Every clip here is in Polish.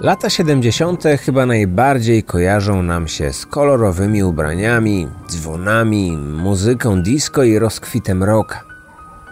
Lata 70. chyba najbardziej kojarzą nam się z kolorowymi ubraniami, dzwonami, muzyką disco i rozkwitem rocka.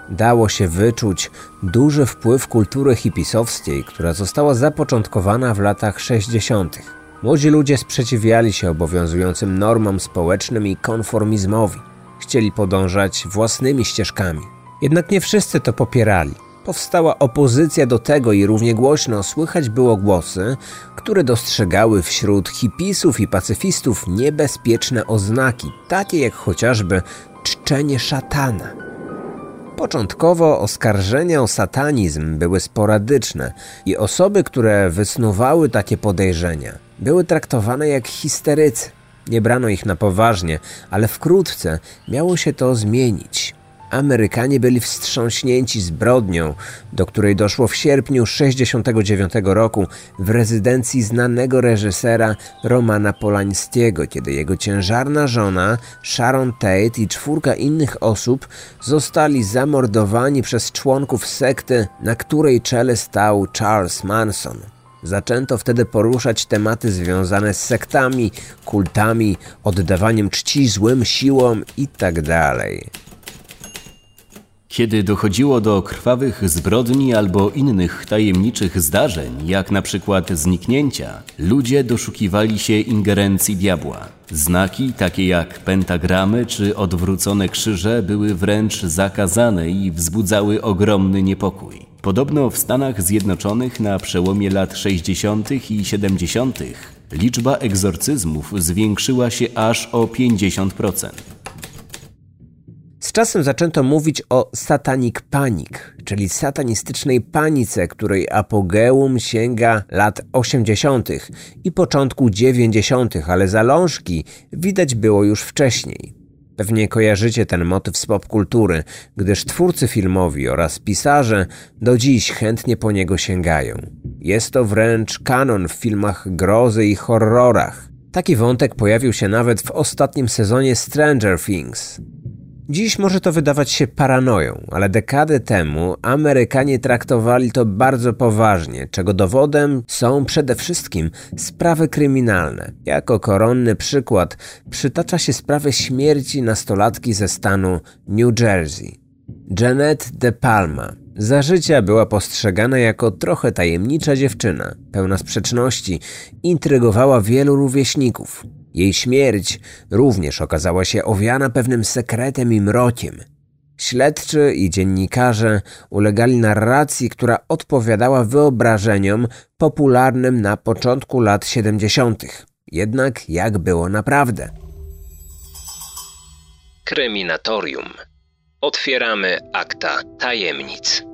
Dało się wyczuć duży wpływ kultury hipisowskiej, która została zapoczątkowana w latach 60. Młodzi ludzie sprzeciwiali się obowiązującym normom społecznym i konformizmowi. Chcieli podążać własnymi ścieżkami. Jednak nie wszyscy to popierali. Powstała opozycja do tego i równie głośno słychać było głosy, które dostrzegały wśród hipisów i pacyfistów niebezpieczne oznaki, takie jak chociażby czczenie szatana. Początkowo oskarżenia o satanizm były sporadyczne i osoby, które wysnuwały takie podejrzenia, były traktowane jak histerycy. Nie brano ich na poważnie, ale wkrótce miało się to zmienić. Amerykanie byli wstrząśnięci zbrodnią, do której doszło w sierpniu 1969 roku w rezydencji znanego reżysera Romana Polańskiego, kiedy jego ciężarna żona Sharon Tate i czwórka innych osób zostali zamordowani przez członków sekty, na której czele stał Charles Manson. Zaczęto wtedy poruszać tematy związane z sektami, kultami, oddawaniem czci złym siłom itd. Kiedy dochodziło do krwawych zbrodni albo innych tajemniczych zdarzeń, jak na przykład zniknięcia, ludzie doszukiwali się ingerencji diabła. Znaki takie jak pentagramy czy odwrócone krzyże były wręcz zakazane i wzbudzały ogromny niepokój. Podobno w Stanach Zjednoczonych na przełomie lat 60. i 70. liczba egzorcyzmów zwiększyła się aż o 50%. Z czasem zaczęto mówić o satanic panic, czyli satanistycznej panice, której apogeum sięga lat 80. i początku 90., ale zalążki widać było już wcześniej. Pewnie kojarzycie ten motyw z popkultury, gdyż twórcy filmowi oraz pisarze do dziś chętnie po niego sięgają. Jest to wręcz kanon w filmach grozy i horrorach. Taki wątek pojawił się nawet w ostatnim sezonie Stranger Things. Dziś może to wydawać się paranoją, ale dekady temu Amerykanie traktowali to bardzo poważnie, czego dowodem są przede wszystkim sprawy kryminalne. Jako koronny przykład przytacza się sprawę śmierci nastolatki ze stanu New Jersey. Janet De Palma za życia była postrzegana jako trochę tajemnicza dziewczyna, pełna sprzeczności, intrygowała wielu rówieśników. Jej śmierć również okazała się owiana pewnym sekretem i mrokiem. Śledczy i dziennikarze ulegali narracji, która odpowiadała wyobrażeniom popularnym na początku lat 70. Jednak jak było naprawdę? Kryminatorium. Otwieramy akta tajemnic.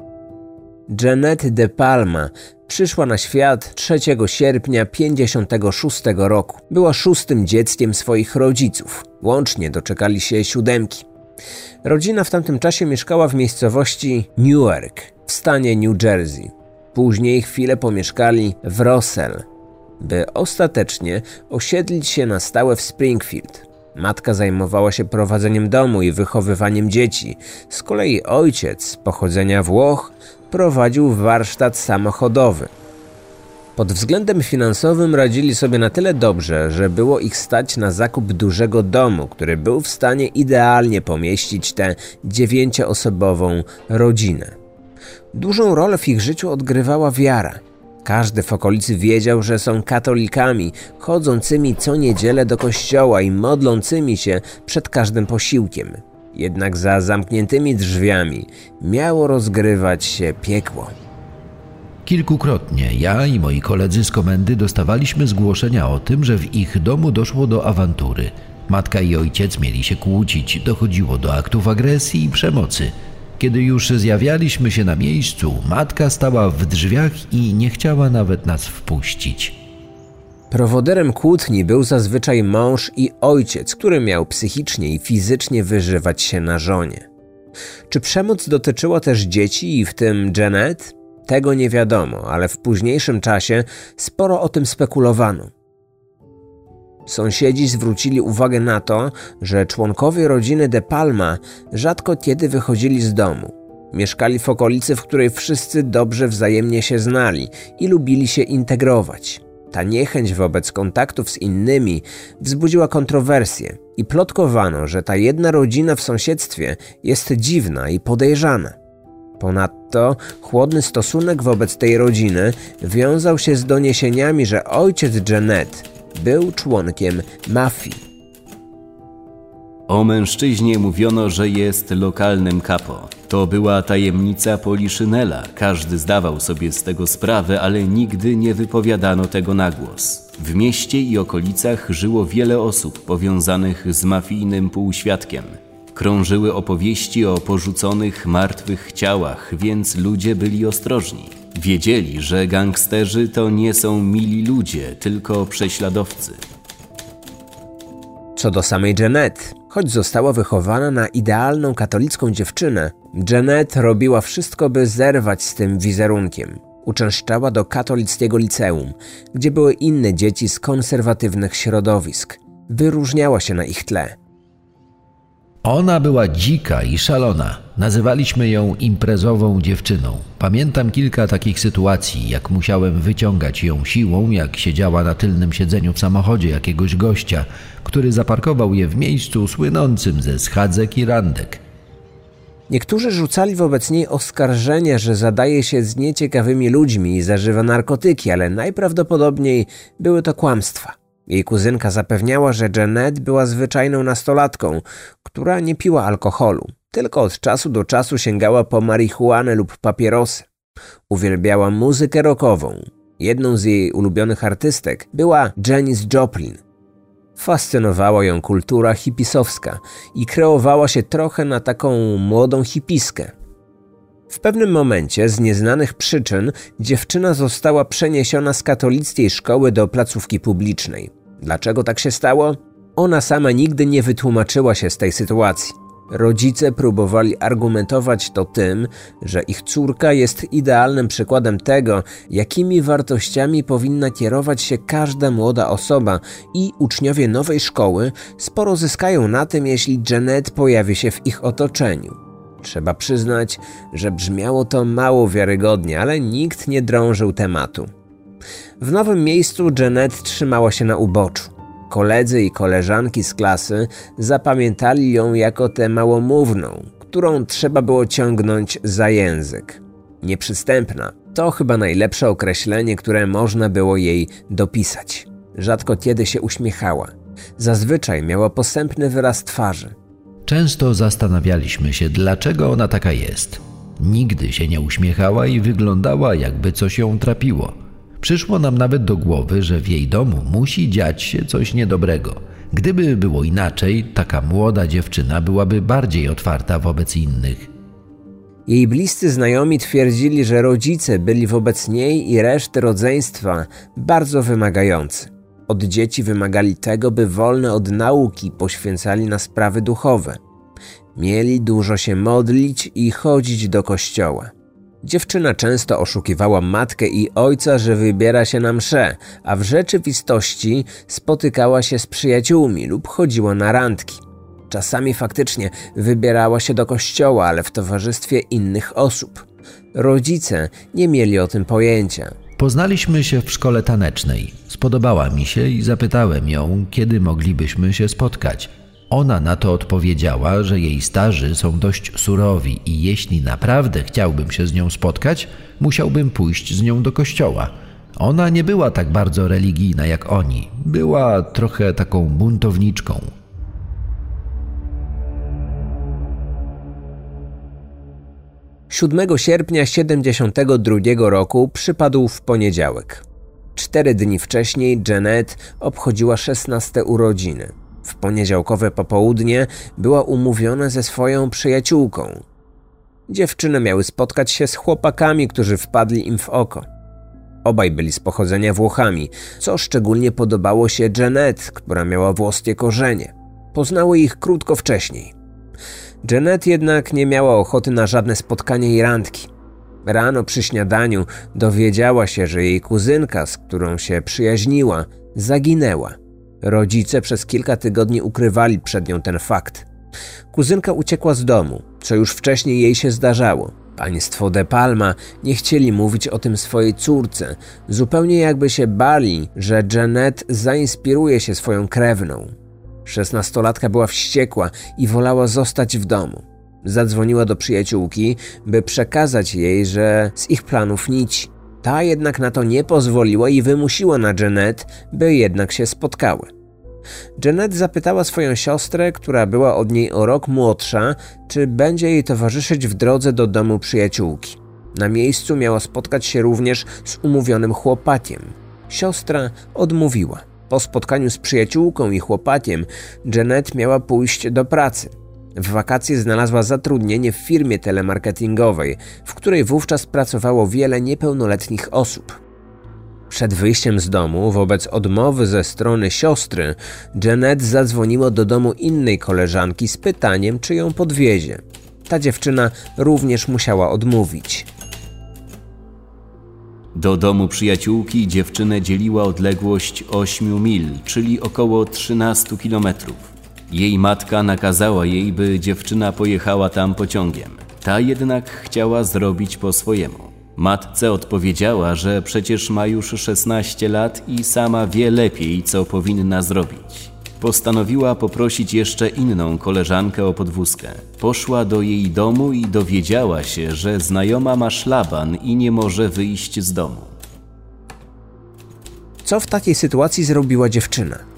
Janet De Palma przyszła na świat 3 sierpnia 56 roku. Była szóstym dzieckiem swoich rodziców. Łącznie doczekali się siódemki. Rodzina w tamtym czasie mieszkała w miejscowości Newark w stanie New Jersey. Później chwilę pomieszkali w Russell, by ostatecznie osiedlić się na stałe w Springfield. Matka zajmowała się prowadzeniem domu i wychowywaniem dzieci. Z kolei ojciec, pochodzenia Włoch, prowadził warsztat samochodowy. Pod względem finansowym radzili sobie na tyle dobrze, że było ich stać na zakup dużego domu, który był w stanie idealnie pomieścić tę dziewięcioosobową rodzinę. Dużą rolę w ich życiu odgrywała wiara. Każdy w okolicy wiedział, że są katolikami, chodzącymi co niedzielę do kościoła i modlącymi się przed każdym posiłkiem. Jednak za zamkniętymi drzwiami miało rozgrywać się piekło. Kilkukrotnie ja i moi koledzy z komendy dostawaliśmy zgłoszenia o tym, że w ich domu doszło do awantury. Matka i ojciec mieli się kłócić, dochodziło do aktów agresji i przemocy. Kiedy już zjawialiśmy się na miejscu, matka stała w drzwiach i nie chciała nawet nas wpuścić. Prowoderem kłótni był zazwyczaj mąż i ojciec, który miał psychicznie i fizycznie wyżywać się na żonie. Czy przemoc dotyczyła też dzieci i w tym Janet? Tego nie wiadomo, ale w późniejszym czasie sporo o tym spekulowano. Sąsiedzi zwrócili uwagę na to, że członkowie rodziny De Palma rzadko kiedy wychodzili z domu. Mieszkali w okolicy, w której wszyscy dobrze wzajemnie się znali i lubili się integrować. Ta niechęć wobec kontaktów z innymi wzbudziła kontrowersje i plotkowano, że ta jedna rodzina w sąsiedztwie jest dziwna i podejrzana. Ponadto chłodny stosunek wobec tej rodziny wiązał się z doniesieniami, że ojciec Janet był członkiem mafii. O mężczyźnie mówiono, że jest lokalnym kapo. To była tajemnica Poliszynela. Każdy zdawał sobie z tego sprawę, ale nigdy nie wypowiadano tego na głos. W mieście i okolicach żyło wiele osób powiązanych z mafijnym półświadkiem. Krążyły opowieści o porzuconych, martwych ciałach, więc ludzie byli ostrożni. Wiedzieli, że gangsterzy to nie są mili ludzie, tylko prześladowcy. Co do samej Janet, choć została wychowana na idealną katolicką dziewczynę, Janet robiła wszystko, by zerwać z tym wizerunkiem. Uczęszczała do katolickiego liceum, gdzie były inne dzieci z konserwatywnych środowisk. Wyróżniała się na ich tle. Ona była dzika i szalona. Nazywaliśmy ją imprezową dziewczyną. Pamiętam kilka takich sytuacji, jak musiałem wyciągać ją siłą, jak siedziała na tylnym siedzeniu w samochodzie jakiegoś gościa, który zaparkował je w miejscu słynącym ze schadzek i randek. Niektórzy rzucali wobec niej oskarżenia, że zadaje się z nieciekawymi ludźmi i zażywa narkotyki, ale najprawdopodobniej były to kłamstwa. Jej kuzynka zapewniała, że Janet była zwyczajną nastolatką, która nie piła alkoholu, tylko od czasu do czasu sięgała po marihuanę lub papierosy. Uwielbiała muzykę rockową. Jedną z jej ulubionych artystek była Janis Joplin. Fascynowała ją kultura hipisowska i kreowała się trochę na taką młodą hipiskę. W pewnym momencie, z nieznanych przyczyn, dziewczyna została przeniesiona z katolickiej szkoły do placówki publicznej. Dlaczego tak się stało? Ona sama nigdy nie wytłumaczyła się z tej sytuacji. Rodzice próbowali argumentować to tym, że ich córka jest idealnym przykładem tego, jakimi wartościami powinna kierować się każda młoda osoba i uczniowie nowej szkoły sporo zyskają na tym, jeśli Janet pojawi się w ich otoczeniu. Trzeba przyznać, że brzmiało to mało wiarygodnie, ale nikt nie drążył tematu. W nowym miejscu Janet trzymała się na uboczu. Koledzy i koleżanki z klasy zapamiętali ją jako tę małomówną, którą trzeba było ciągnąć za język. Nieprzystępna to chyba najlepsze określenie, które można było jej dopisać. Rzadko kiedy się uśmiechała. Zazwyczaj miała posępny wyraz twarzy. Często zastanawialiśmy się, dlaczego ona taka jest. Nigdy się nie uśmiechała i wyglądała, jakby coś ją trapiło. Przyszło nam nawet do głowy, że w jej domu musi dziać się coś niedobrego. Gdyby było inaczej, taka młoda dziewczyna byłaby bardziej otwarta wobec innych. Jej bliscy znajomi twierdzili, że rodzice byli wobec niej i reszty rodzeństwa bardzo wymagający. Od dzieci wymagali tego, by wolne od nauki poświęcali na sprawy duchowe. Mieli dużo się modlić i chodzić do kościoła. Dziewczyna często oszukiwała matkę i ojca, że wybiera się na msze, a w rzeczywistości spotykała się z przyjaciółmi lub chodziła na randki. Czasami faktycznie wybierała się do kościoła, ale w towarzystwie innych osób. Rodzice nie mieli o tym pojęcia. Poznaliśmy się w szkole tanecznej. Spodobała mi się i zapytałem ją, kiedy moglibyśmy się spotkać. Ona na to odpowiedziała, że jej starzy są dość surowi i jeśli naprawdę chciałbym się z nią spotkać, musiałbym pójść z nią do kościoła. Ona nie była tak bardzo religijna jak oni, była trochę taką buntowniczką. Siódmego sierpnia 72 roku przypadł w poniedziałek. Cztery dni wcześniej Janet obchodziła szesnaste urodziny. W poniedziałkowe popołudnie była umówiona ze swoją przyjaciółką. Dziewczyny miały spotkać się z chłopakami, którzy wpadli im w oko. Obaj byli z pochodzenia Włochami, co szczególnie podobało się Janet, która miała włoskie korzenie. Poznały ich krótko wcześniej. Janet jednak nie miała ochoty na żadne spotkanie i randki. Rano przy śniadaniu dowiedziała się, że jej kuzynka, z którą się przyjaźniła, zaginęła. Rodzice przez kilka tygodni ukrywali przed nią ten fakt. Kuzynka uciekła z domu, co już wcześniej jej się zdarzało. Państwo De Palma nie chcieli mówić o tym swojej córce, zupełnie jakby się bali, że Janet zainspiruje się swoją krewną. Szesnastolatka była wściekła i wolała zostać w domu. Zadzwoniła do przyjaciółki, by przekazać jej, że z ich planów nic. Ta jednak na to nie pozwoliła i wymusiła na Janet, by jednak się spotkały. Janet zapytała swoją siostrę, która była od niej o rok młodsza, czy będzie jej towarzyszyć w drodze do domu przyjaciółki. Na miejscu miała spotkać się również z umówionym chłopakiem. Siostra odmówiła. Po spotkaniu z przyjaciółką i chłopakiem, Janet miała pójść do pracy. W wakacje znalazła zatrudnienie w firmie telemarketingowej, w której wówczas pracowało wiele niepełnoletnich osób. Przed wyjściem z domu, wobec odmowy ze strony siostry, Janet zadzwoniła do domu innej koleżanki z pytaniem, czy ją podwiezie. Ta dziewczyna również musiała odmówić. Do domu przyjaciółki dziewczynę dzieliła odległość 8 mil, czyli około 13 kilometrów. Jej matka nakazała jej, by dziewczyna pojechała tam pociągiem. Ta jednak chciała zrobić po swojemu. Matce odpowiedziała, że przecież ma już 16 lat i sama wie lepiej, co powinna zrobić. Postanowiła poprosić jeszcze inną koleżankę o podwózkę. Poszła do jej domu i dowiedziała się, że znajoma ma szlaban i nie może wyjść z domu. Co w takiej sytuacji zrobiła dziewczyna?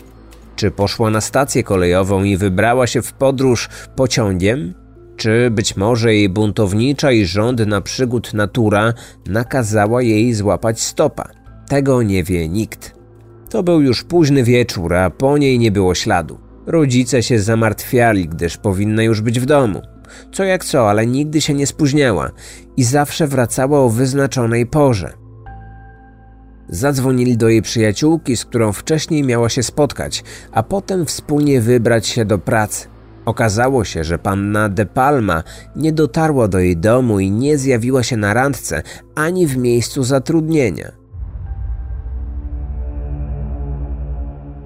Czy poszła na stację kolejową i wybrała się w podróż pociągiem? Czy być może jej buntownicza i żądna przygód natura nakazała jej złapać stopa? Tego nie wie nikt. To był już późny wieczór, a po niej nie było śladu. Rodzice się zamartwiali, gdyż powinna już być w domu. Co jak co, ale nigdy się nie spóźniała i zawsze wracała o wyznaczonej porze. Zadzwonili do jej przyjaciółki, z którą wcześniej miała się spotkać, a potem wspólnie wybrać się do pracy. Okazało się, że panna De Palma nie dotarła do jej domu i nie zjawiła się na randce ani w miejscu zatrudnienia.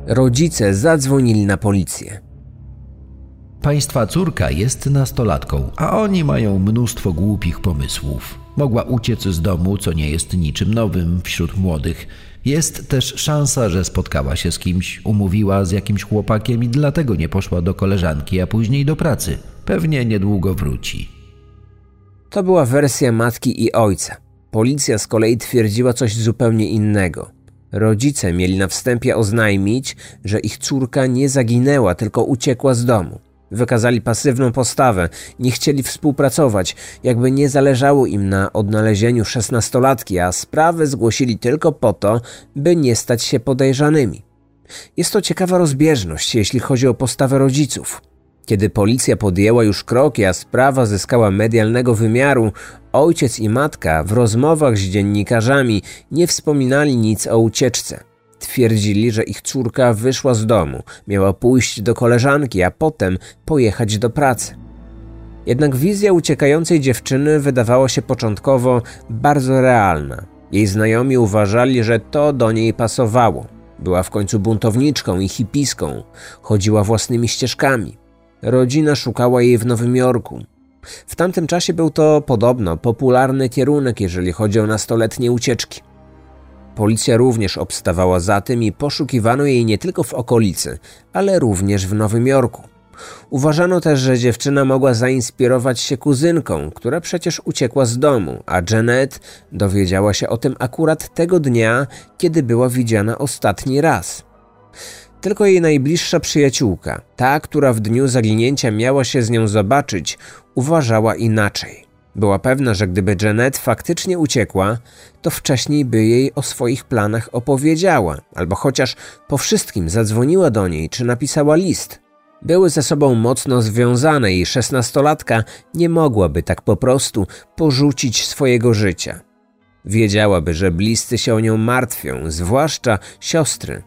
Rodzice zadzwonili na policję. Państwa córka jest nastolatką, a oni mają mnóstwo głupich pomysłów. Mogła uciec z domu, co nie jest niczym nowym wśród młodych. Jest też szansa, że spotkała się z kimś, umówiła z jakimś chłopakiem i dlatego nie poszła do koleżanki, a później do pracy. Pewnie niedługo wróci. To była wersja matki i ojca. Policja z kolei twierdziła coś zupełnie innego. Rodzice mieli na wstępie oznajmić, że ich córka nie zaginęła, tylko uciekła z domu. Wykazali pasywną postawę, nie chcieli współpracować, jakby nie zależało im na odnalezieniu szesnastolatki, a sprawę zgłosili tylko po to, by nie stać się podejrzanymi. Jest to ciekawa rozbieżność, jeśli chodzi o postawę rodziców. Kiedy policja podjęła już kroki, a sprawa zyskała medialnego wymiaru, ojciec i matka w rozmowach z dziennikarzami nie wspominali nic o ucieczce. Twierdzili, że ich córka wyszła z domu, miała pójść do koleżanki, a potem pojechać do pracy. Jednak wizja uciekającej dziewczyny wydawała się początkowo bardzo realna. Jej znajomi uważali, że to do niej pasowało. Była w końcu buntowniczką i hipiską, chodziła własnymi ścieżkami. Rodzina szukała jej w Nowym Jorku. W tamtym czasie był to podobno popularny kierunek, jeżeli chodzi o nastoletnie ucieczki. Policja również obstawała za tym i poszukiwano jej nie tylko w okolicy, ale również w Nowym Jorku. Uważano też, że dziewczyna mogła zainspirować się kuzynką, która przecież uciekła z domu, a Janet dowiedziała się o tym akurat tego dnia, kiedy była widziana ostatni raz. Tylko jej najbliższa przyjaciółka, ta, która w dniu zaginięcia miała się z nią zobaczyć, uważała inaczej. Była pewna, że gdyby Janet faktycznie uciekła, to wcześniej by jej o swoich planach opowiedziała, albo chociaż po wszystkim zadzwoniła do niej czy napisała list. Były ze sobą mocno związane i szesnastolatka nie mogłaby tak po prostu porzucić swojego życia. Wiedziałaby, że bliscy się o nią martwią, zwłaszcza siostry.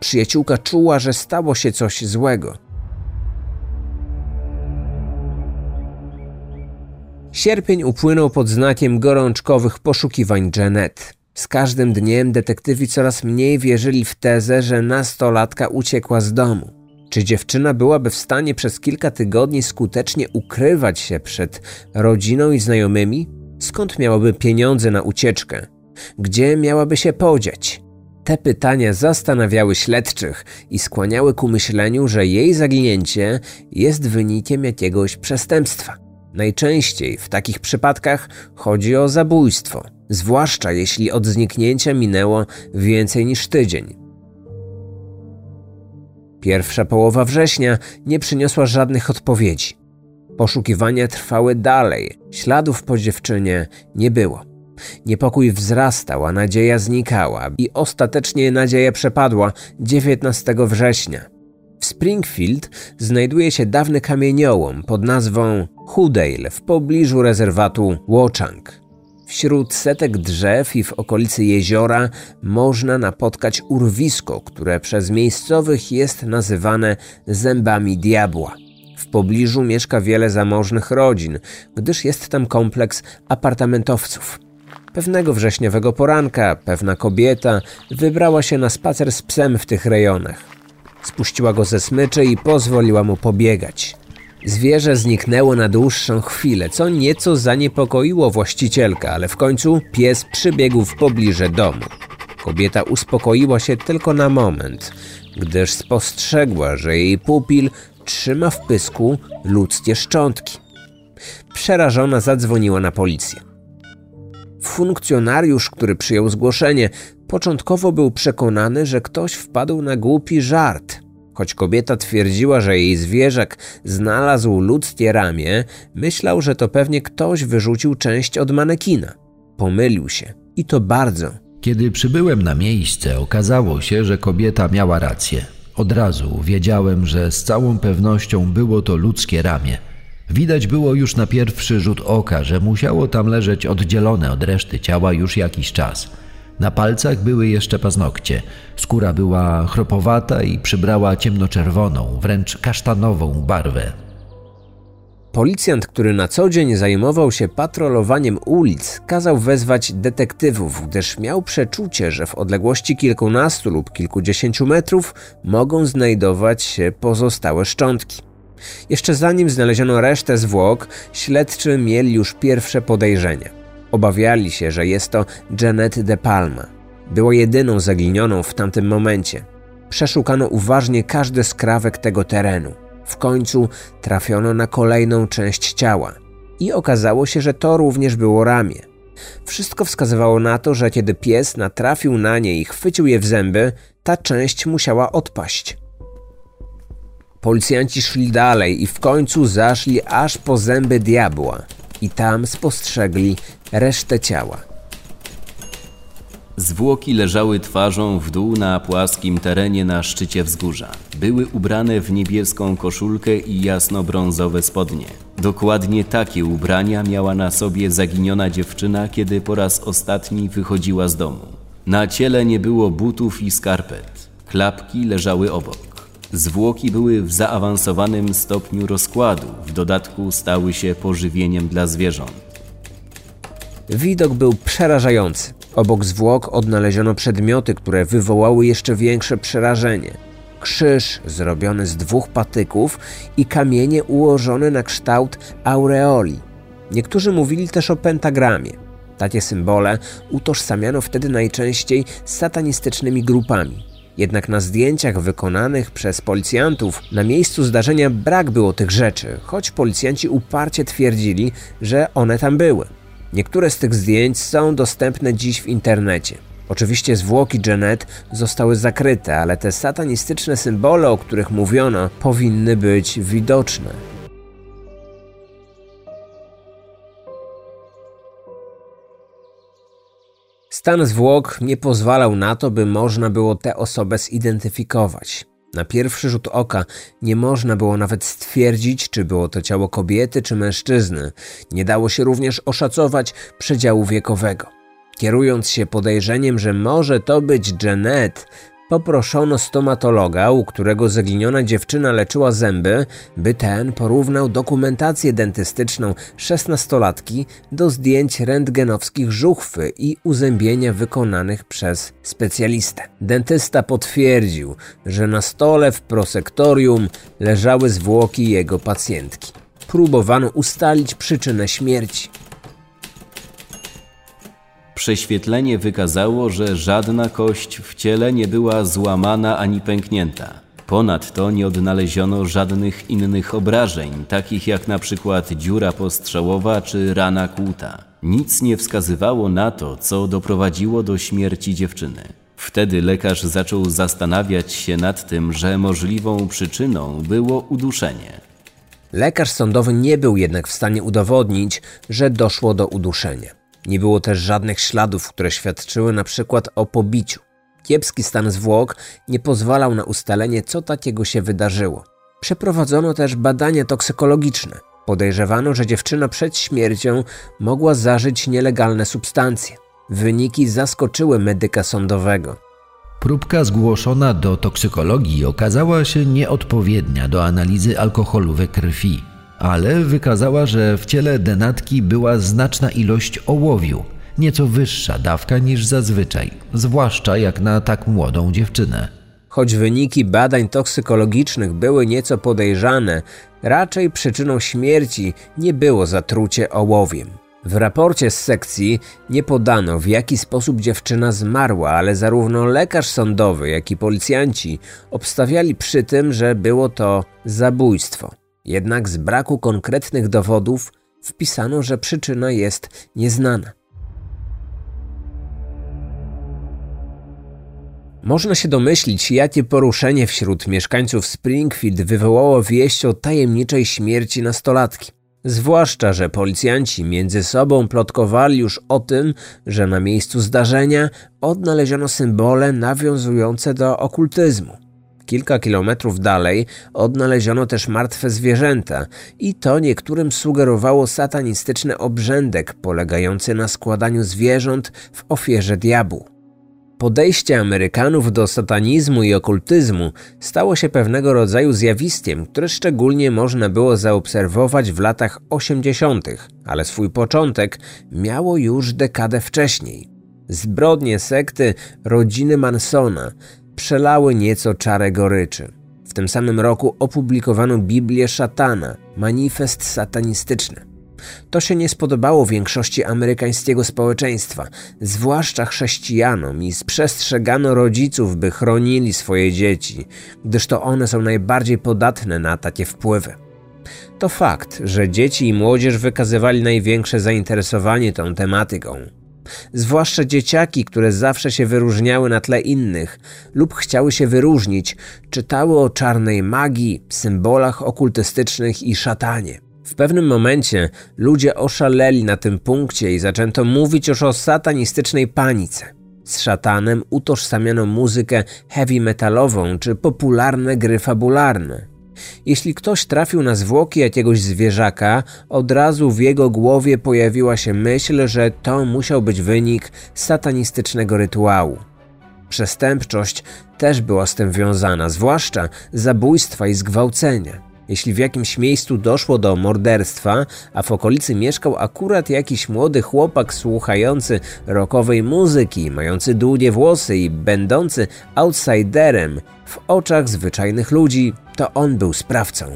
Przyjaciółka czuła, że stało się coś złego. Sierpień upłynął pod znakiem gorączkowych poszukiwań Janet. Z każdym dniem detektywi coraz mniej wierzyli w tezę, że nastolatka uciekła z domu. Czy dziewczyna byłaby w stanie przez kilka tygodni skutecznie ukrywać się przed rodziną i znajomymi? Skąd miałaby pieniądze na ucieczkę? Gdzie miałaby się podziać? Te pytania zastanawiały śledczych i skłaniały ku myśleniu, że jej zaginięcie jest wynikiem jakiegoś przestępstwa. Najczęściej w takich przypadkach chodzi o zabójstwo, zwłaszcza jeśli od zniknięcia minęło więcej niż tydzień. Pierwsza połowa września nie przyniosła żadnych odpowiedzi. Poszukiwania trwały dalej, śladów po dziewczynie nie było. Niepokój wzrastał, a nadzieja znikała i ostatecznie nadzieja przepadła 19 września. W Springfield znajduje się dawny kamieniołom pod nazwą Hoodale w pobliżu rezerwatu Wochang. Wśród setek drzew i w okolicy jeziora można napotkać urwisko, które przez miejscowych jest nazywane zębami diabła. W pobliżu mieszka wiele zamożnych rodzin, gdyż jest tam kompleks apartamentowców. Pewnego wrześniowego poranka pewna kobieta wybrała się na spacer z psem w tych rejonach. Spuściła go ze smyczy i pozwoliła mu pobiegać. Zwierzę zniknęło na dłuższą chwilę, co nieco zaniepokoiło właścicielkę, ale w końcu pies przybiegł w pobliże domu. Kobieta uspokoiła się tylko na moment, gdyż spostrzegła, że jej pupil trzyma w pysku ludzkie szczątki. Przerażona zadzwoniła na policję. Funkcjonariusz, który przyjął zgłoszenie, początkowo był przekonany, że ktoś wpadł na głupi żart. Choć kobieta twierdziła, że jej zwierzak znalazł ludzkie ramię, myślał, że to pewnie ktoś wyrzucił część od manekina. Pomylił się i to bardzo. Kiedy przybyłem na miejsce, okazało się, że kobieta miała rację. Od razu wiedziałem, że z całą pewnością było to ludzkie ramię. Widać było już na pierwszy rzut oka, że musiało tam leżeć oddzielone od reszty ciała już jakiś czas. Na palcach były jeszcze paznokcie. Skóra była chropowata i przybrała ciemnoczerwoną, wręcz kasztanową barwę. Policjant, który na co dzień zajmował się patrolowaniem ulic, kazał wezwać detektywów, gdyż miał przeczucie, że w odległości kilkunastu lub kilkudziesięciu metrów mogą znajdować się pozostałe szczątki. Jeszcze zanim znaleziono resztę zwłok, śledczy mieli już pierwsze podejrzenia. Obawiali się, że jest to Janet De Palma. Była jedyną zaginioną w tamtym momencie. Przeszukano uważnie każdy skrawek tego terenu. W końcu trafiono na kolejną część ciała i okazało się, że to również było ramię. Wszystko wskazywało na to, że kiedy pies natrafił na nie i chwycił je w zęby, ta część musiała odpaść. Policjanci szli dalej i w końcu zaszli aż po zęby diabła i tam spostrzegli resztę ciała. Zwłoki leżały twarzą w dół na płaskim terenie na szczycie wzgórza. Były ubrane w niebieską koszulkę i jasno-brązowe spodnie. Dokładnie takie ubrania miała na sobie zaginiona dziewczyna, kiedy po raz ostatni wychodziła z domu. Na ciele nie było butów i skarpet. Klapki leżały obok. Zwłoki były w zaawansowanym stopniu rozkładu, w dodatku stały się pożywieniem dla zwierząt. Widok był przerażający. Obok zwłok odnaleziono przedmioty, które wywołały jeszcze większe przerażenie. Krzyż zrobiony z dwóch patyków i kamienie ułożone na kształt aureoli. Niektórzy mówili też o pentagramie. Takie symbole utożsamiano wtedy najczęściej z satanistycznymi grupami. Jednak na zdjęciach wykonanych przez policjantów na miejscu zdarzenia brak było tych rzeczy, choć policjanci uparcie twierdzili, że one tam były. Niektóre z tych zdjęć są dostępne dziś w internecie. Oczywiście zwłoki Janet zostały zakryte, ale te satanistyczne symbole, o których mówiono, powinny być widoczne. Stan zwłok nie pozwalał na to, by można było tę osobę zidentyfikować. Na pierwszy rzut oka nie można było nawet stwierdzić, czy było to ciało kobiety czy mężczyzny. Nie dało się również oszacować przedziału wiekowego. Kierując się podejrzeniem, że może to być Janet, Poproszono stomatologa, u którego zaginiona dziewczyna leczyła zęby, by ten porównał dokumentację dentystyczną szesnastolatki do zdjęć rentgenowskich żuchwy i uzębienia wykonanych przez specjalistę. Dentysta potwierdził, że na stole w prosektorium leżały zwłoki jego pacjentki. Próbowano ustalić przyczynę śmierci. Prześwietlenie wykazało, że żadna kość w ciele nie była złamana ani pęknięta. Ponadto nie odnaleziono żadnych innych obrażeń, takich jak na przykład dziura postrzałowa czy rana kłuta. Nic nie wskazywało na to, co doprowadziło do śmierci dziewczyny. Wtedy lekarz zaczął zastanawiać się nad tym, że możliwą przyczyną było uduszenie. Lekarz sądowy nie był jednak w stanie udowodnić, że doszło do uduszenia. Nie było też żadnych śladów, które świadczyły na przykład o pobiciu. Kiepski stan zwłok nie pozwalał na ustalenie, co takiego się wydarzyło. Przeprowadzono też badania toksykologiczne. Podejrzewano, że dziewczyna przed śmiercią mogła zażyć nielegalne substancje. Wyniki zaskoczyły medyka sądowego. Próbka zgłoszona do toksykologii okazała się nieodpowiednia do analizy alkoholu we krwi, ale wykazała, że w ciele denatki była znaczna ilość ołowiu, nieco wyższa dawka niż zazwyczaj, zwłaszcza jak na tak młodą dziewczynę. Choć wyniki badań toksykologicznych były nieco podejrzane, raczej przyczyną śmierci nie było zatrucie ołowiem. W raporcie z sekcji nie podano, w jaki sposób dziewczyna zmarła, ale zarówno lekarz sądowy, jak i policjanci obstawiali przy tym, że było to zabójstwo. Jednak z braku konkretnych dowodów wpisano, że przyczyna jest nieznana. Można się domyślić, jakie poruszenie wśród mieszkańców Springfield wywołało wieść o tajemniczej śmierci nastolatki. Zwłaszcza, że policjanci między sobą plotkowali już o tym, że na miejscu zdarzenia odnaleziono symbole nawiązujące do okultyzmu. Kilka kilometrów dalej odnaleziono też martwe zwierzęta i to niektórym sugerowało satanistyczny obrzędek polegający na składaniu zwierząt w ofierze diabłu. Podejście Amerykanów do satanizmu i okultyzmu stało się pewnego rodzaju zjawiskiem, które szczególnie można było zaobserwować w latach 80., ale swój początek miało już dekadę wcześniej. Zbrodnie sekty rodziny Mansona przelały nieco czarę goryczy. W tym samym roku opublikowano Biblię Szatana, manifest satanistyczny. To się nie spodobało większości amerykańskiego społeczeństwa, zwłaszcza chrześcijanom, i sprzestrzegano rodziców, by chronili swoje dzieci, gdyż to one są najbardziej podatne na takie wpływy. To fakt, że dzieci i młodzież wykazywali największe zainteresowanie tą tematyką. Zwłaszcza dzieciaki, które zawsze się wyróżniały na tle innych lub chciały się wyróżnić, czytały o czarnej magii, symbolach okultystycznych i szatanie. W pewnym momencie ludzie oszaleli na tym punkcie i zaczęto mówić już o satanistycznej panice. Z szatanem utożsamiano muzykę heavy metalową czy popularne gry fabularne. Jeśli ktoś trafił na zwłoki jakiegoś zwierzaka, od razu w jego głowie pojawiła się myśl, że to musiał być wynik satanistycznego rytuału. Przestępczość też była z tym wiązana, zwłaszcza zabójstwa i zgwałcenia. Jeśli w jakimś miejscu doszło do morderstwa, a w okolicy mieszkał akurat jakiś młody chłopak słuchający rockowej muzyki, mający długie włosy i będący outsiderem w oczach zwyczajnych ludzi, to on był sprawcą.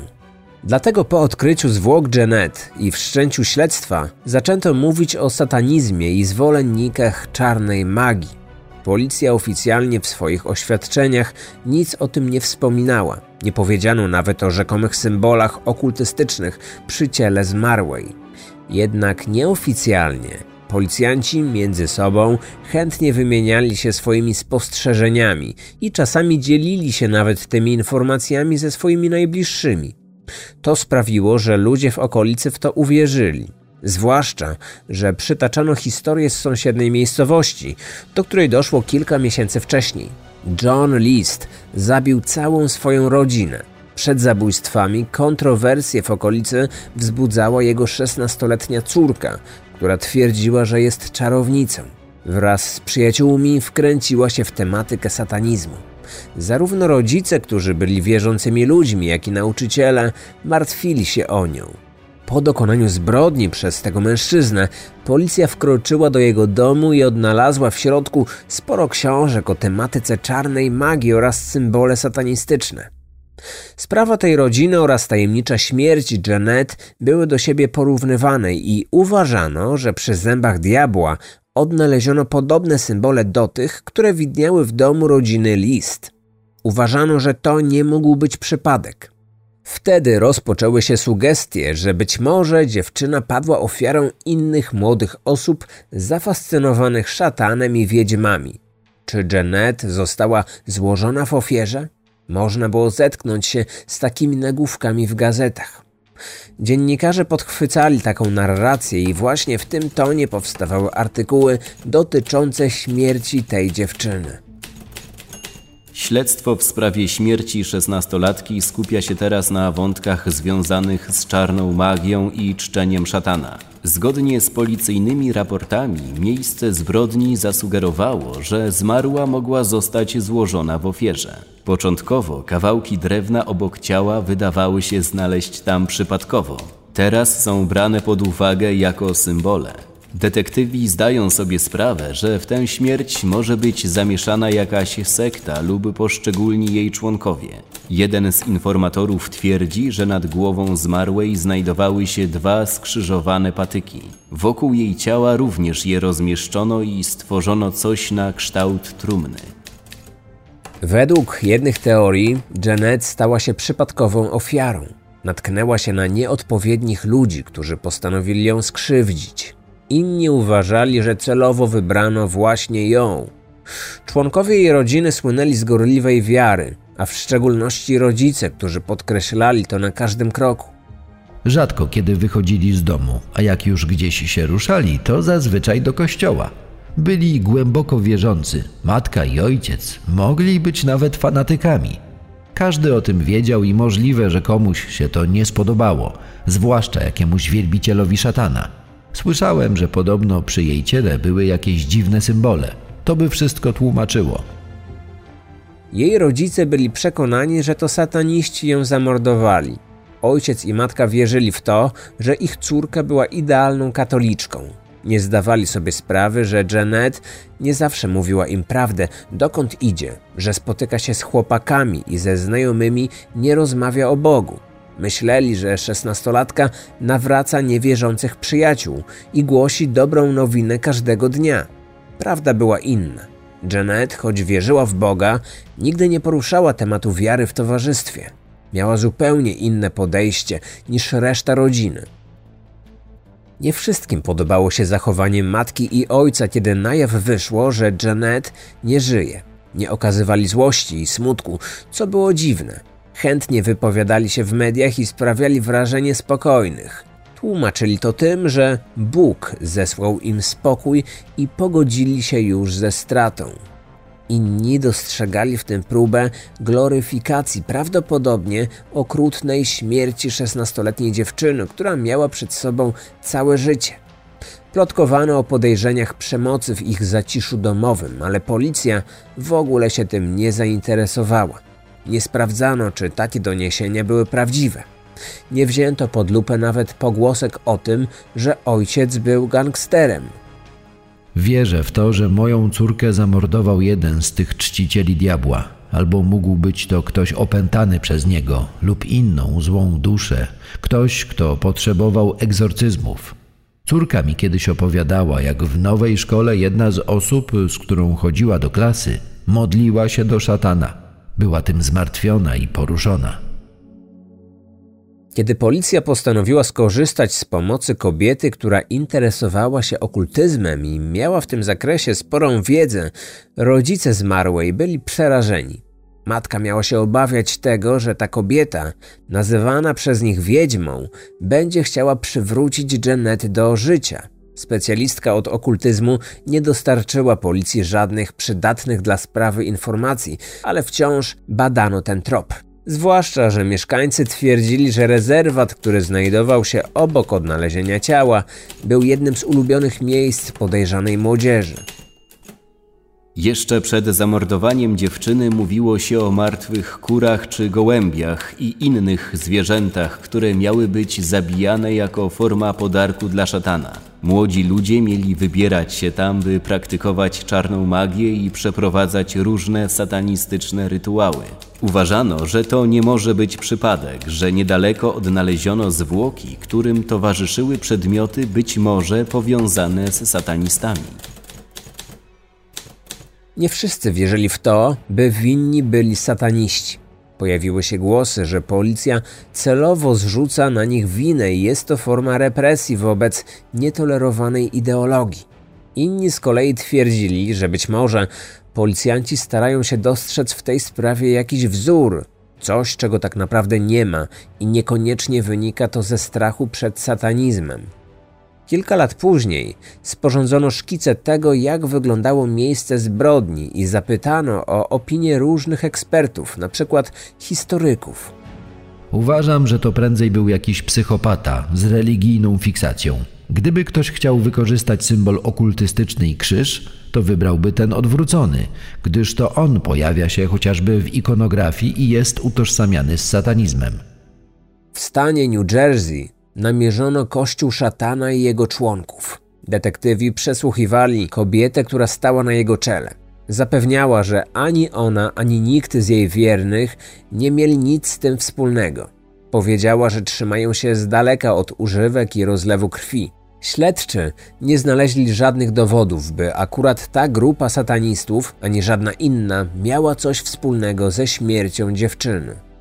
Dlatego po odkryciu zwłok Janet i wszczęciu śledztwa zaczęto mówić o satanizmie i zwolennikach czarnej magii. Policja oficjalnie w swoich oświadczeniach nic o tym nie wspominała. Nie powiedziano nawet o rzekomych symbolach okultystycznych przy ciele zmarłej. Jednak nieoficjalnie policjanci między sobą chętnie wymieniali się swoimi spostrzeżeniami i czasami dzielili się nawet tymi informacjami ze swoimi najbliższymi. To sprawiło, że ludzie w okolicy w to uwierzyli. Zwłaszcza, że przytaczano historię z sąsiedniej miejscowości, do której doszło kilka miesięcy wcześniej. John List zabił całą swoją rodzinę. Przed zabójstwami kontrowersje w okolicy wzbudzała jego 16-letnia córka, która twierdziła, że jest czarownicą. Wraz z przyjaciółmi wkręciła się w tematykę satanizmu. Zarówno rodzice, którzy byli wierzącymi ludźmi, jak i nauczyciele martwili się o nią. Po dokonaniu zbrodni przez tego mężczyznę, policja wkroczyła do jego domu i odnalazła w środku sporo książek o tematyce czarnej magii oraz symbole satanistyczne. Sprawa tej rodziny oraz tajemnicza śmierć Janet były do siebie porównywane i uważano, że przy zębach diabła odnaleziono podobne symbole do tych, które widniały w domu rodziny List. Uważano, że to nie mógł być przypadek. Wtedy rozpoczęły się sugestie, że być może dziewczyna padła ofiarą innych młodych osób zafascynowanych szatanem i wiedźmami. Czy Janet została złożona w ofierze? Można było zetknąć się z takimi nagłówkami w gazetach. Dziennikarze podchwycali taką narrację i właśnie w tym tonie powstawały artykuły dotyczące śmierci tej dziewczyny. Śledztwo w sprawie śmierci szesnastolatki skupia się teraz na wątkach związanych z czarną magią i czczeniem szatana. Zgodnie z policyjnymi raportami, miejsce zbrodni zasugerowało, że zmarła mogła zostać złożona w ofierze. Początkowo kawałki drewna obok ciała wydawały się znaleźć tam przypadkowo. Teraz są brane pod uwagę jako symbole. Detektywi zdają sobie sprawę, że w tę śmierć może być zamieszana jakaś sekta lub poszczególni jej członkowie. Jeden z informatorów twierdzi, że nad głową zmarłej znajdowały się dwa skrzyżowane patyki. Wokół jej ciała również je rozmieszczono i stworzono coś na kształt trumny. Według jednych teorii Janet stała się przypadkową ofiarą. Natknęła się na nieodpowiednich ludzi, którzy postanowili ją skrzywdzić. Inni uważali, że celowo wybrano właśnie ją. Członkowie jej rodziny słynęli z gorliwej wiary, a w szczególności rodzice, którzy podkreślali to na każdym kroku. Rzadko kiedy wychodzili z domu, a jak już gdzieś się ruszali, to zazwyczaj do kościoła. Byli głęboko wierzący, matka i ojciec mogli być nawet fanatykami. Każdy o tym wiedział i możliwe, że komuś się to nie spodobało, zwłaszcza jakiemuś wielbicielowi szatana. Słyszałem, że podobno przy jej ciele były jakieś dziwne symbole. To by wszystko tłumaczyło. Jej rodzice byli przekonani, że to sataniści ją zamordowali. Ojciec i matka wierzyli w to, że ich córka była idealną katoliczką. Nie zdawali sobie sprawy, że Janet nie zawsze mówiła im prawdę, dokąd idzie, że spotyka się z chłopakami i ze znajomymi nie rozmawia o Bogu. Myśleli, że szesnastolatka nawraca niewierzących przyjaciół i głosi dobrą nowinę każdego dnia. Prawda była inna. Janet, choć wierzyła w Boga, nigdy nie poruszała tematu wiary w towarzystwie. Miała zupełnie inne podejście niż reszta rodziny. Nie wszystkim podobało się zachowanie matki i ojca, kiedy na jaw wyszło, że Janet nie żyje. Nie okazywali złości i smutku, co było dziwne. Chętnie wypowiadali się w mediach i sprawiali wrażenie spokojnych. Tłumaczyli to tym, że Bóg zesłał im spokój i pogodzili się już ze stratą. Inni dostrzegali w tym próbę gloryfikacji prawdopodobnie okrutnej śmierci szesnastoletniej dziewczyny, która miała przed sobą całe życie. Plotkowano o podejrzeniach przemocy w ich zaciszu domowym, ale policja w ogóle się tym nie zainteresowała. Nie sprawdzano, czy takie doniesienia były prawdziwe. Nie wzięto pod lupę nawet pogłosek o tym, że ojciec był gangsterem. Wierzę w to, że moją córkę zamordował jeden z tych czcicieli diabła, albo mógł być to ktoś opętany przez niego lub inną złą duszę, ktoś, kto potrzebował egzorcyzmów. Córka mi kiedyś opowiadała, jak w nowej szkole jedna z osób, z którą chodziła do klasy, modliła się do szatana. Była tym zmartwiona i poruszona. Kiedy policja postanowiła skorzystać z pomocy kobiety, która interesowała się okultyzmem i miała w tym zakresie sporą wiedzę, rodzice zmarłej byli przerażeni. Matka miała się obawiać tego, że ta kobieta, nazywana przez nich wiedźmą, będzie chciała przywrócić Janet do życia. Specjalistka od okultyzmu nie dostarczyła policji żadnych przydatnych dla sprawy informacji, ale wciąż badano ten trop. Zwłaszcza, że mieszkańcy twierdzili, że rezerwat, który znajdował się obok odnalezienia ciała, był jednym z ulubionych miejsc podejrzanej młodzieży. Jeszcze przed zamordowaniem dziewczyny mówiło się o martwych kurach czy gołębiach i innych zwierzętach, które miały być zabijane jako forma podarku dla szatana. Młodzi ludzie mieli wybierać się tam, by praktykować czarną magię i przeprowadzać różne satanistyczne rytuały. Uważano, że to nie może być przypadek, że niedaleko odnaleziono zwłoki, którym towarzyszyły przedmioty być może powiązane z satanistami. Nie wszyscy wierzyli w to, by winni byli sataniści. Pojawiły się głosy, że policja celowo zrzuca na nich winę i jest to forma represji wobec nietolerowanej ideologii. Inni z kolei twierdzili, że być może policjanci starają się dostrzec w tej sprawie jakiś wzór, coś czego tak naprawdę nie ma i niekoniecznie wynika to ze strachu przed satanizmem. Kilka lat później sporządzono szkice tego, jak wyglądało miejsce zbrodni i zapytano o opinie różnych ekspertów, np. historyków. Uważam, że to prędzej był jakiś psychopata z religijną fiksacją. Gdyby ktoś chciał wykorzystać symbol okultystyczny i krzyż, to wybrałby ten odwrócony, gdyż to on pojawia się chociażby w ikonografii i jest utożsamiany z satanizmem. W stanie New Jersey namierzono kościół szatana i jego członków. Detektywi przesłuchiwali kobietę, która stała na jego czele. Zapewniała, że ani ona, ani nikt z jej wiernych nie mieli nic z tym wspólnego. Powiedziała, że trzymają się z daleka od używek i rozlewu krwi. Śledczy nie znaleźli żadnych dowodów, by akurat ta grupa satanistów, ani żadna inna, miała coś wspólnego ze śmiercią dziewczyny.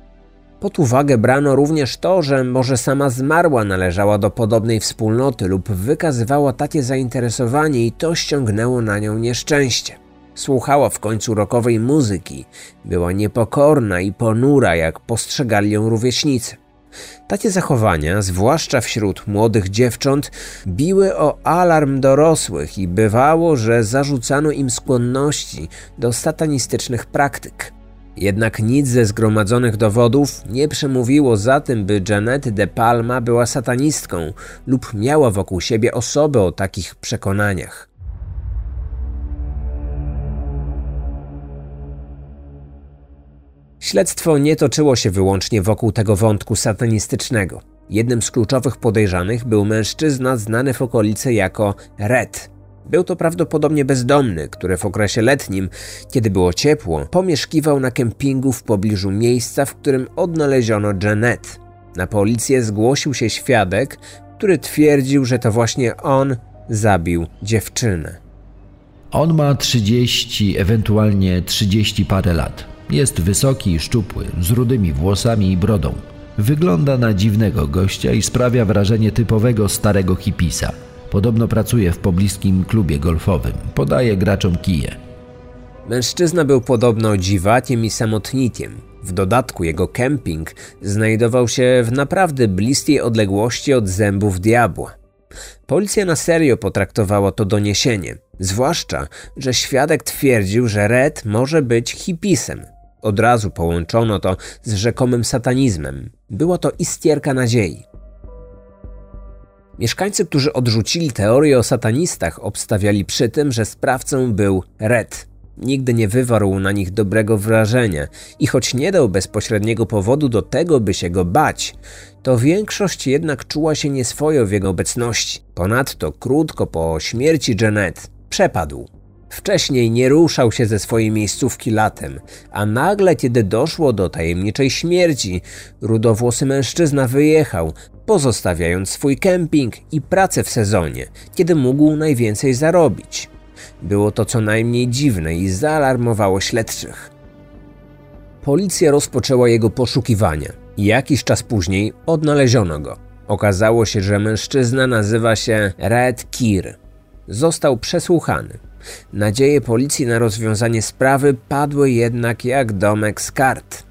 Pod uwagę brano również to, że może sama zmarła należała do podobnej wspólnoty lub wykazywała takie zainteresowanie i to ściągnęło na nią nieszczęście. Słuchała w końcu rokowej muzyki, była niepokorna i ponura, jak postrzegali ją rówieśnicy. Takie zachowania, zwłaszcza wśród młodych dziewcząt, biły o alarm dorosłych i bywało, że zarzucano im skłonności do satanistycznych praktyk. Jednak nic ze zgromadzonych dowodów nie przemówiło za tym, by Janet de Palma była satanistką lub miała wokół siebie osoby o takich przekonaniach. Śledztwo nie toczyło się wyłącznie wokół tego wątku satanistycznego. Jednym z kluczowych podejrzanych był mężczyzna znany w okolicy jako Red. Był to prawdopodobnie bezdomny, który w okresie letnim, kiedy było ciepło, pomieszkiwał na kempingu w pobliżu miejsca, w którym odnaleziono Janet. Na policję zgłosił się świadek, który twierdził, że to właśnie on zabił dziewczynę. On ma 30, ewentualnie 30 parę lat. Jest wysoki i szczupły, z rudymi włosami i brodą. Wygląda na dziwnego gościa i sprawia wrażenie typowego starego hipisa. Podobno pracuje w pobliskim klubie golfowym. Podaje graczom kije. Mężczyzna był podobno dziwakiem i samotnikiem. W dodatku jego kemping znajdował się w naprawdę bliskiej odległości od zębów diabła. Policja na serio potraktowała to doniesienie, zwłaszcza, że świadek twierdził, że Red może być hipisem. Od razu połączono to z rzekomym satanizmem. Było to istierka nadziei. Mieszkańcy, którzy odrzucili teorię o satanistach, obstawiali przy tym, że sprawcą był Red. Nigdy nie wywarł na nich dobrego wrażenia i choć nie dał bezpośredniego powodu do tego, by się go bać, to większość jednak czuła się nieswojo w jego obecności. Ponadto krótko po śmierci Janet przepadł. Wcześniej nie ruszał się ze swojej miejscówki latem, a nagle, kiedy doszło do tajemniczej śmierci, rudowłosy mężczyzna wyjechał, pozostawiając swój kemping i pracę w sezonie, kiedy mógł najwięcej zarobić. Było to co najmniej dziwne i zaalarmowało śledczych. Policja rozpoczęła jego poszukiwania jakiś czas później odnaleziono go. Okazało się, że mężczyzna nazywa się Red Kir. Został przesłuchany. Nadzieje policji na rozwiązanie sprawy padły jednak jak domek z kart.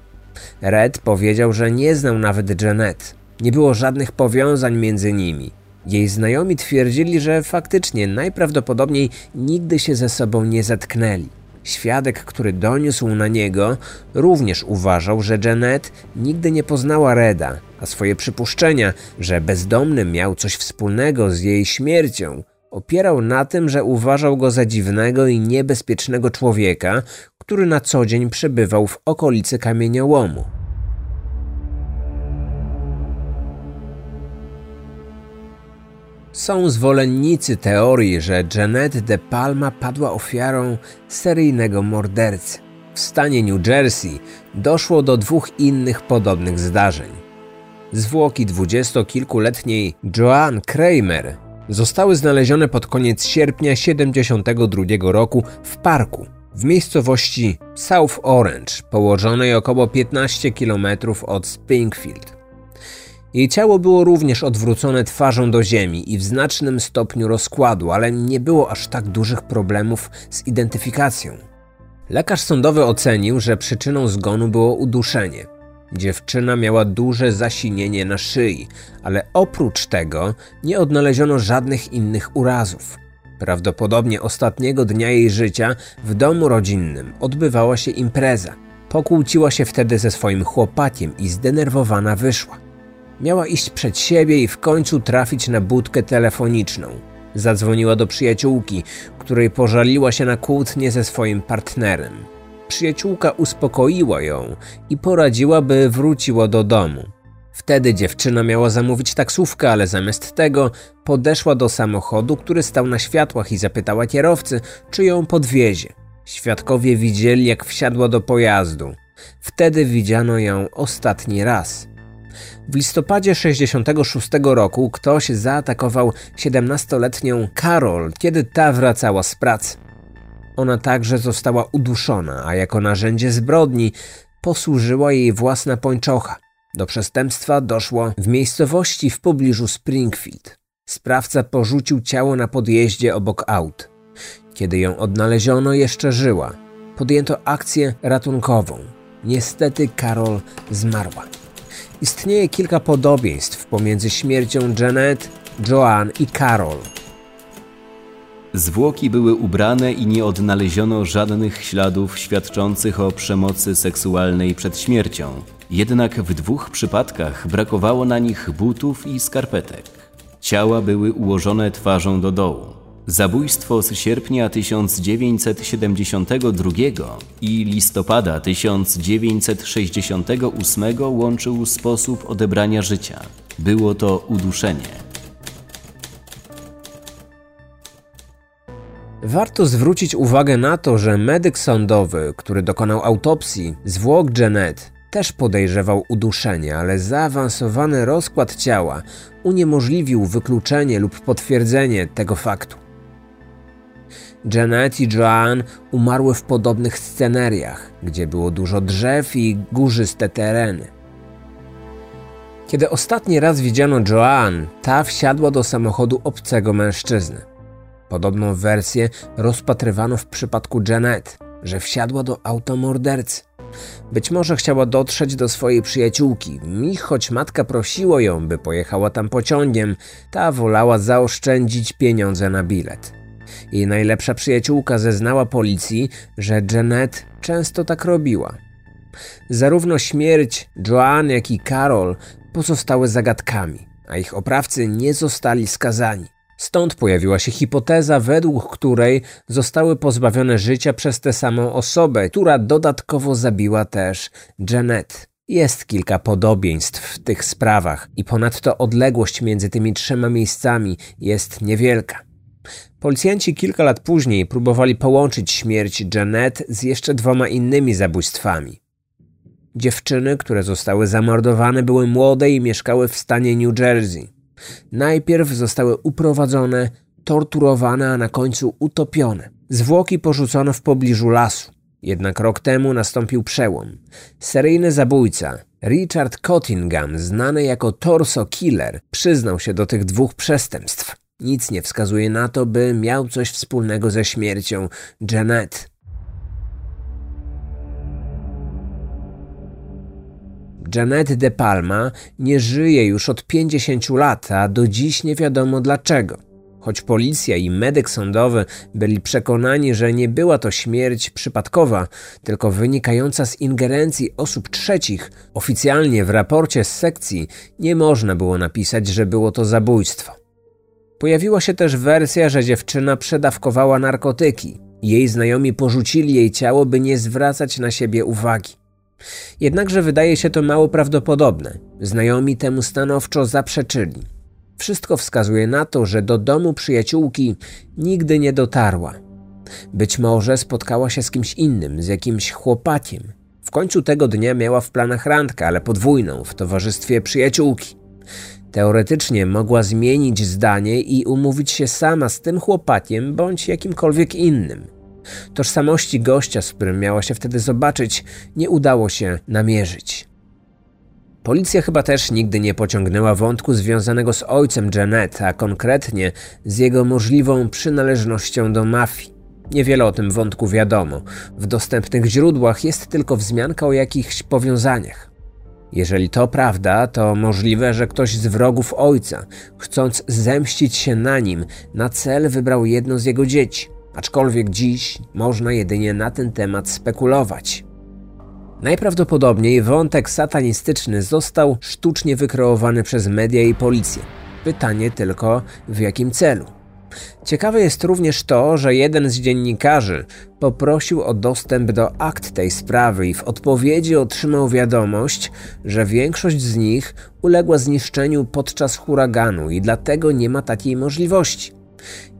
Red powiedział, że nie znał nawet Janet. Nie było żadnych powiązań między nimi. Jej znajomi twierdzili, że faktycznie najprawdopodobniej nigdy się ze sobą nie zetknęli. Świadek, który doniósł na niego, również uważał, że Janet nigdy nie poznała Reda, a swoje przypuszczenia, że bezdomny miał coś wspólnego z jej śmiercią, opierał na tym, że uważał go za dziwnego i niebezpiecznego człowieka, który na co dzień przebywał w okolicy kamieniołomu. Są zwolennicy teorii, że Janet de Palma padła ofiarą seryjnego mordercy. W stanie New Jersey doszło do dwóch innych podobnych zdarzeń. Zwłoki dwudziestokilkuletniej Joanne Kramer zostały znalezione pod koniec sierpnia 1972 roku w parku. w miejscowości South Orange, położonej około 15 km od Springfield. Jej ciało było również odwrócone twarzą do ziemi i w znacznym stopniu rozkładu, ale nie było aż tak dużych problemów z identyfikacją. Lekarz sądowy ocenił, że przyczyną zgonu było uduszenie. Dziewczyna miała duże zasinienie na szyi, ale oprócz tego nie odnaleziono żadnych innych urazów. Prawdopodobnie ostatniego dnia jej życia w domu rodzinnym odbywała się impreza. Pokłóciła się wtedy ze swoim chłopakiem i zdenerwowana wyszła. Miała iść przed siebie i w końcu trafić na budkę telefoniczną. Zadzwoniła do przyjaciółki, której pożaliła się na kłótnię ze swoim partnerem. Przyjaciółka uspokoiła ją i poradziła, by wróciła do domu. Wtedy dziewczyna miała zamówić taksówkę, ale zamiast tego podeszła do samochodu, który stał na światłach i zapytała kierowcy, czy ją podwiezie. Świadkowie widzieli, jak wsiadła do pojazdu. Wtedy widziano ją ostatni raz. W listopadzie 66 roku ktoś zaatakował 17-letnią Carol, kiedy ta wracała z pracy. Ona także została uduszona, a jako narzędzie zbrodni posłużyła jej własna pończocha. Do przestępstwa doszło w miejscowości w pobliżu Springfield. Sprawca porzucił ciało na podjeździe obok aut. Kiedy ją odnaleziono, jeszcze żyła. Podjęto akcję ratunkową. Niestety Carol zmarła. Istnieje kilka podobieństw pomiędzy śmiercią Janet, Joan i Carol. Zwłoki były ubrane i nie odnaleziono żadnych śladów świadczących o przemocy seksualnej przed śmiercią. Jednak w dwóch przypadkach brakowało na nich butów i skarpetek. Ciała były ułożone twarzą do dołu. Zabójstwo z sierpnia 1972 i listopada 1968 łączył sposób odebrania życia. Było to uduszenie. Warto zwrócić uwagę na to, że medyk sądowy, który dokonał autopsji zwłok Janet, też podejrzewał uduszenie, ale zaawansowany rozkład ciała uniemożliwił wykluczenie lub potwierdzenie tego faktu. Janet i Joan umarły w podobnych sceneriach, gdzie było dużo drzew i górzyste tereny. Kiedy ostatni raz widziano Joan, ta wsiadła do samochodu obcego mężczyzny. Podobną wersję rozpatrywano w przypadku Janet, że wsiadła do auta mordercy. Być może chciała dotrzeć do swojej przyjaciółki i choć matka prosiła ją, by pojechała tam pociągiem, ta wolała zaoszczędzić pieniądze na bilet. Jej najlepsza przyjaciółka zeznała policji, że Janet często tak robiła. Zarówno śmierć Joan, jak i Carol pozostały zagadkami, a ich oprawcy nie zostali skazani. Stąd pojawiła się hipoteza, według której zostały pozbawione życia przez tę samą osobę, która dodatkowo zabiła też Janet. Jest kilka podobieństw w tych sprawach i ponadto odległość między tymi trzema miejscami jest niewielka. Policjanci kilka lat później próbowali połączyć śmierć Janet z jeszcze dwoma innymi zabójstwami. Dziewczyny, które zostały zamordowane, były młode i mieszkały w stanie New Jersey. Najpierw zostały uprowadzone, torturowane, a na końcu utopione. Zwłoki porzucono w pobliżu lasu. Jednak rok temu nastąpił przełom. Seryjny zabójca Richard Cottingham, znany jako Torso Killer, przyznał się do tych dwóch przestępstw. Nic nie wskazuje na to, by miał coś wspólnego ze śmiercią Janet. Janet De Palma nie żyje już od 50 lat, a do dziś nie wiadomo dlaczego. Choć policja i medyk sądowy byli przekonani, że nie była to śmierć przypadkowa, tylko wynikająca z ingerencji osób trzecich, oficjalnie w raporcie z sekcji nie można było napisać, że było to zabójstwo. Pojawiła się też wersja, że dziewczyna przedawkowała narkotyki. Jej znajomi porzucili jej ciało, by nie zwracać na siebie uwagi. Jednakże wydaje się to mało prawdopodobne. Znajomi temu stanowczo zaprzeczyli. Wszystko wskazuje na to, że do domu przyjaciółki nigdy nie dotarła. Być może spotkała się z kimś innym, z jakimś chłopakiem. W końcu tego dnia miała w planach randkę, ale podwójną, w towarzystwie przyjaciółki. Teoretycznie mogła zmienić zdanie i umówić się sama z tym chłopakiem bądź jakimkolwiek innym. Tożsamości gościa, z którym miała się wtedy zobaczyć, nie udało się namierzyć. Policja chyba też nigdy nie pociągnęła wątku związanego z ojcem Janet, a konkretnie z jego możliwą przynależnością do mafii. Niewiele o tym wątku wiadomo. W dostępnych źródłach jest tylko wzmianka o jakichś powiązaniach. Jeżeli to prawda, to możliwe, że ktoś z wrogów ojca, chcąc zemścić się na nim, na cel wybrał jedno z jego dzieci. Aczkolwiek dziś można jedynie na ten temat spekulować. Najprawdopodobniej wątek satanistyczny został sztucznie wykreowany przez media i policję. Pytanie tylko w jakim celu. Ciekawe jest również to, że jeden z dziennikarzy poprosił o dostęp do akt tej sprawy i w odpowiedzi otrzymał wiadomość, że większość z nich uległa zniszczeniu podczas huraganu i dlatego nie ma takiej możliwości.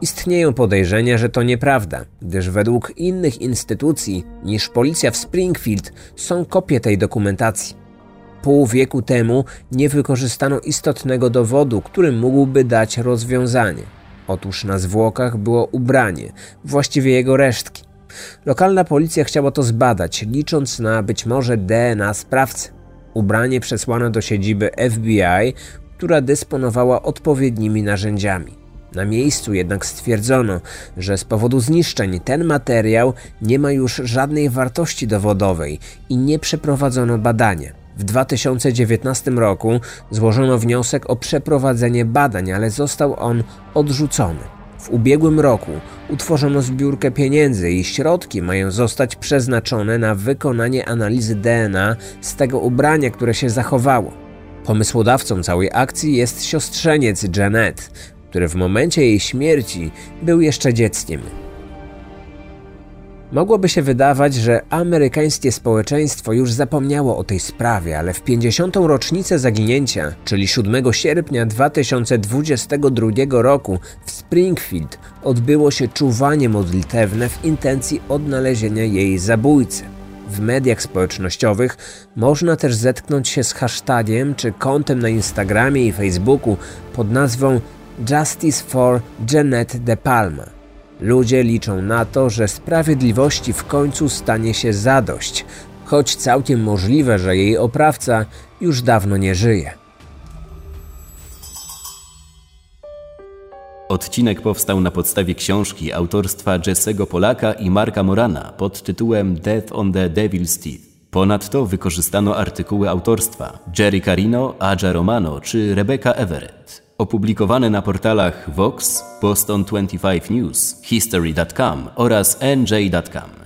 Istnieją podejrzenia, że to nieprawda, gdyż według innych instytucji niż policja w Springfield są kopie tej dokumentacji. Pół wieku temu nie wykorzystano istotnego dowodu, który mógłby dać rozwiązanie. Otóż na zwłokach było ubranie, właściwie jego resztki. Lokalna policja chciała to zbadać, licząc na być może DNA sprawcy. Ubranie przesłano do siedziby FBI, która dysponowała odpowiednimi narzędziami. Na miejscu jednak stwierdzono, że z powodu zniszczeń ten materiał nie ma już żadnej wartości dowodowej i nie przeprowadzono badania. W 2019 roku złożono wniosek o przeprowadzenie badań, ale został on odrzucony. W ubiegłym roku utworzono zbiórkę pieniędzy i środki mają zostać przeznaczone na wykonanie analizy DNA z tego ubrania, które się zachowało. Pomysłodawcą całej akcji jest siostrzeniec Janet, który w momencie jej śmierci był jeszcze dzieckiem. Mogłoby się wydawać, że amerykańskie społeczeństwo już zapomniało o tej sprawie, ale w 50. rocznicę zaginięcia, czyli 7 sierpnia 2022 roku w Springfield odbyło się czuwanie modlitewne w intencji odnalezienia jej zabójcy. W mediach społecznościowych można też zetknąć się z hashtagiem czy kontem na Instagramie i Facebooku pod nazwą Justice for Janet De Palma. Ludzie liczą na to, że sprawiedliwości w końcu stanie się zadość, choć całkiem możliwe, że jej oprawca już dawno nie żyje. Odcinek powstał na podstawie książki autorstwa Jesse'ego Polaka i Marka Morana pod tytułem Death on the Devil's Teeth. Ponadto wykorzystano artykuły autorstwa Jerry Carino, Aja Romano czy Rebecca Everett. Opublikowane na portalach Vox, Boston 25 News, History.com oraz NJ.com.